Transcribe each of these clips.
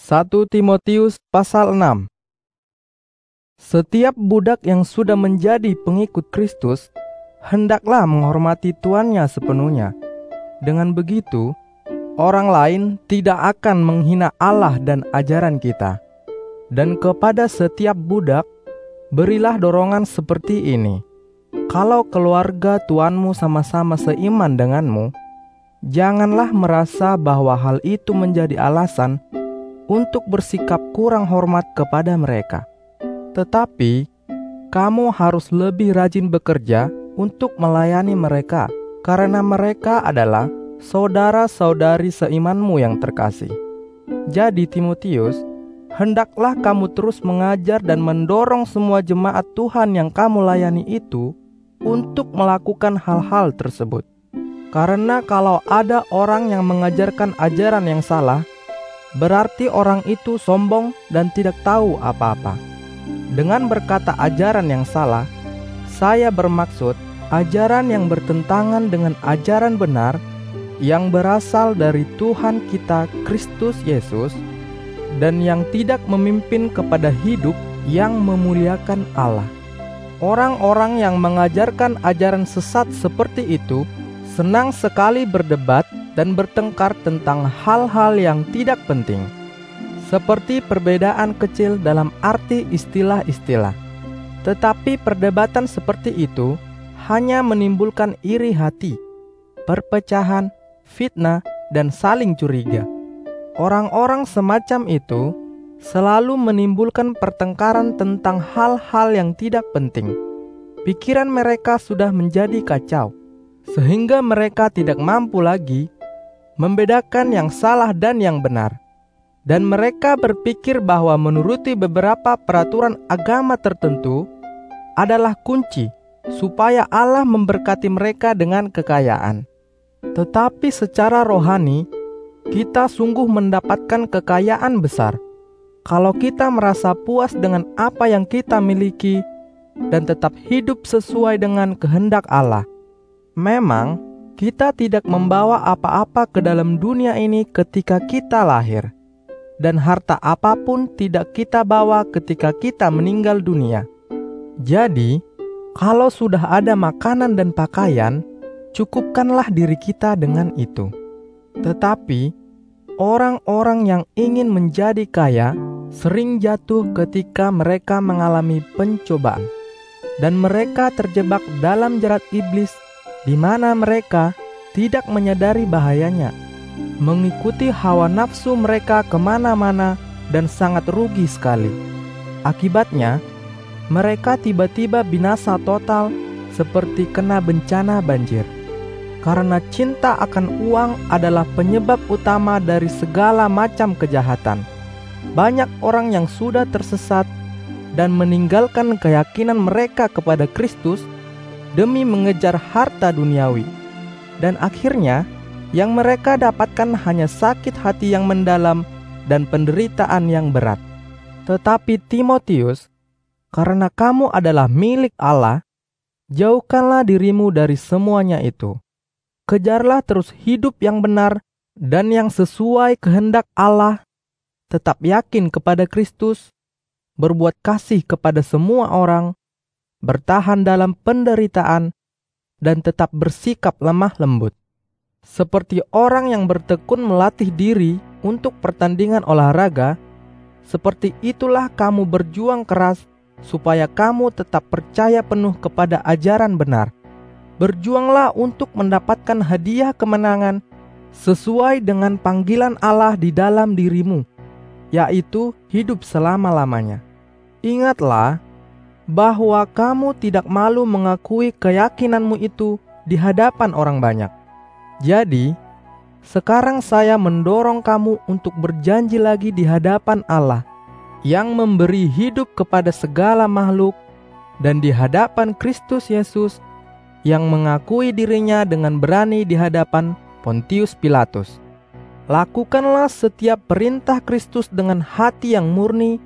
1 Timotius pasal 6 Setiap budak yang sudah menjadi pengikut Kristus hendaklah menghormati tuannya sepenuhnya. Dengan begitu, orang lain tidak akan menghina Allah dan ajaran kita. Dan kepada setiap budak, berilah dorongan seperti ini. Kalau keluarga tuanmu sama-sama seiman denganmu, janganlah merasa bahwa hal itu menjadi alasan untuk bersikap kurang hormat kepada mereka. Tetapi kamu harus lebih rajin bekerja untuk melayani mereka, karena mereka adalah saudara-saudari seimanmu yang terkasih. Jadi, Timotius, hendaklah kamu terus mengajar dan mendorong semua jemaat Tuhan yang kamu layani itu untuk melakukan hal-hal tersebut. Karena kalau ada orang yang mengajarkan ajaran yang salah, berarti orang itu sombong dan tidak tahu apa-apa. Dengan berkata ajaran yang salah, saya bermaksud ajaran yang bertentangan dengan ajaran benar yang berasal dari Tuhan kita Kristus Yesus dan yang tidak memimpin kepada hidup yang memuliakan Allah. Orang-orang yang mengajarkan ajaran sesat seperti itu senang sekali berdebat dan bertengkar tentang hal-hal yang tidak penting, seperti perbedaan kecil dalam arti istilah-istilah. Tetapi perdebatan seperti itu hanya menimbulkan iri hati, perpecahan, fitnah, dan saling curiga. Orang-orang semacam itu selalu menimbulkan pertengkaran tentang hal-hal yang tidak penting. Pikiran mereka sudah menjadi kacau, sehingga mereka tidak mampu lagi membedakan yang salah dan yang benar. Dan mereka berpikir bahwa menuruti beberapa peraturan agama tertentu adalah kunci supaya Allah memberkati mereka dengan kekayaan. Tetapi secara rohani, kita sungguh mendapatkan kekayaan besar kalau kita merasa puas dengan apa yang kita miliki dan tetap hidup sesuai dengan kehendak Allah. Memang, kita tidak membawa apa-apa ke dalam dunia ini ketika kita lahir, dan harta apa pun tidak kita bawa ketika kita meninggal dunia. Jadi, kalau sudah ada makanan dan pakaian, cukupkanlah diri kita dengan itu. Tetapi, orang-orang yang ingin menjadi kaya sering jatuh ketika mereka mengalami pencobaan, dan mereka terjebak dalam jerat iblis di mana mereka tidak menyadari bahayanya, mengikuti hawa nafsu mereka ke mana-mana dan sangat rugi sekali. Akibatnya, mereka tiba-tiba binasa total seperti kena bencana banjir. Karena cinta akan uang adalah penyebab utama dari segala macam kejahatan. Banyak orang yang sudah tersesat dan meninggalkan keyakinan mereka kepada Kristus demi mengejar harta duniawi. Dan akhirnya, yang mereka dapatkan hanya sakit hati yang mendalam dan penderitaan yang berat. Tetapi Timotius, karena kamu adalah milik Allah, jauhkanlah dirimu dari semuanya itu. Kejarlah terus hidup yang benar dan yang sesuai kehendak Allah. Tetap yakin kepada Kristus, berbuat kasih kepada semua orang, bertahan dalam penderitaan, dan tetap bersikap lemah lembut. Seperti orang yang bertekun melatih diri untuk pertandingan olahraga, seperti itulah kamu berjuang keras supaya kamu tetap percaya penuh kepada ajaran benar. Berjuanglah untuk mendapatkan hadiah kemenangan sesuai dengan panggilan Allah di dalam dirimu, yaitu hidup selama-lamanya. Ingatlah bahwa kamu tidak malu mengakui keyakinanmu itu di hadapan orang banyak. Jadi, sekarang saya mendorong kamu untuk berjanji lagi di hadapan Allah yang memberi hidup kepada segala makhluk dan di hadapan Kristus Yesus yang mengakui dirinya dengan berani di hadapan Pontius Pilatus. Lakukanlah setiap perintah Kristus dengan hati yang murni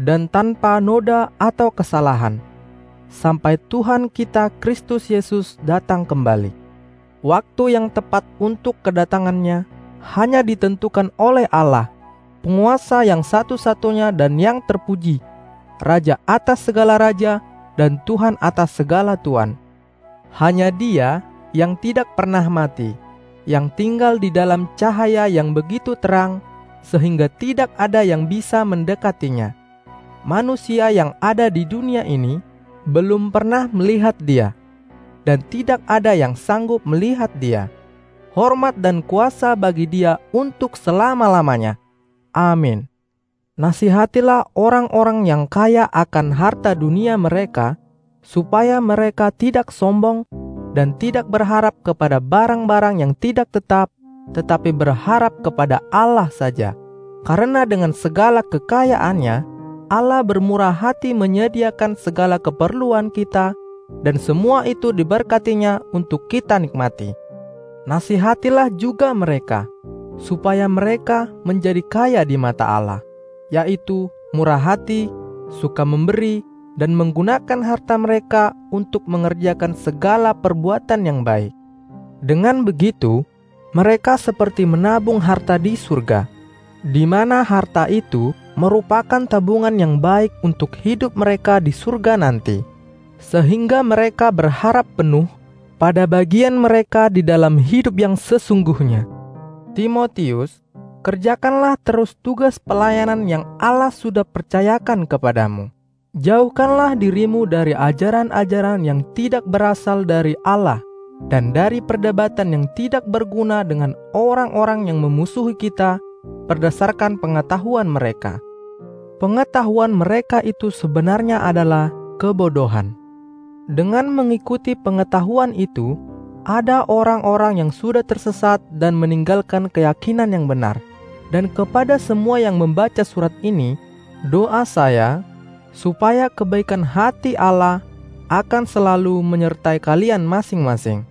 dan tanpa noda atau kesalahan, sampai Tuhan kita Kristus Yesus datang kembali. Waktu yang tepat untuk kedatangannya hanya ditentukan oleh Allah, penguasa yang satu-satunya dan yang terpuji, Raja atas segala raja dan Tuhan atas segala Tuhan. Hanya Dia yang tidak pernah mati, yang tinggal di dalam cahaya yang begitu terang, sehingga tidak ada yang bisa mendekatinya. Manusia yang ada di dunia ini belum pernah melihat Dia, dan tidak ada yang sanggup melihat Dia. Hormat dan kuasa bagi Dia untuk selama-lamanya. Amin. Nasihatilah orang-orang yang kaya akan harta dunia mereka, supaya mereka tidak sombong dan tidak berharap kepada barang-barang yang tidak tetap, tetapi berharap kepada Allah saja. Karena dengan segala kekayaannya, Allah bermurah hati menyediakan segala keperluan kita, dan semua itu diberkatinya untuk kita nikmati. Nasihatilah juga mereka, supaya mereka menjadi kaya di mata Allah yaitu murah hati, suka memberi, dan menggunakan harta mereka untuk mengerjakan segala perbuatan yang baik. Dengan begitu, mereka seperti menabung harta di surga, di mana harta itu merupakan tabungan yang baik untuk hidup mereka di surga nanti, sehingga mereka berharap penuh pada bagian mereka di dalam hidup yang sesungguhnya. Timotius kerjakanlah terus tugas pelayanan yang Allah sudah percayakan kepadamu. Jauhkanlah dirimu dari ajaran-ajaran yang tidak berasal dari Allah dan dari perdebatan yang tidak berguna dengan orang-orang yang memusuhi kita berdasarkan pengetahuan mereka. Pengetahuan mereka itu sebenarnya adalah kebodohan. Dengan mengikuti pengetahuan itu, ada orang-orang yang sudah tersesat dan meninggalkan keyakinan yang benar. Dan kepada semua yang membaca surat ini, doa saya supaya kebaikan hati Allah akan selalu menyertai kalian masing-masing.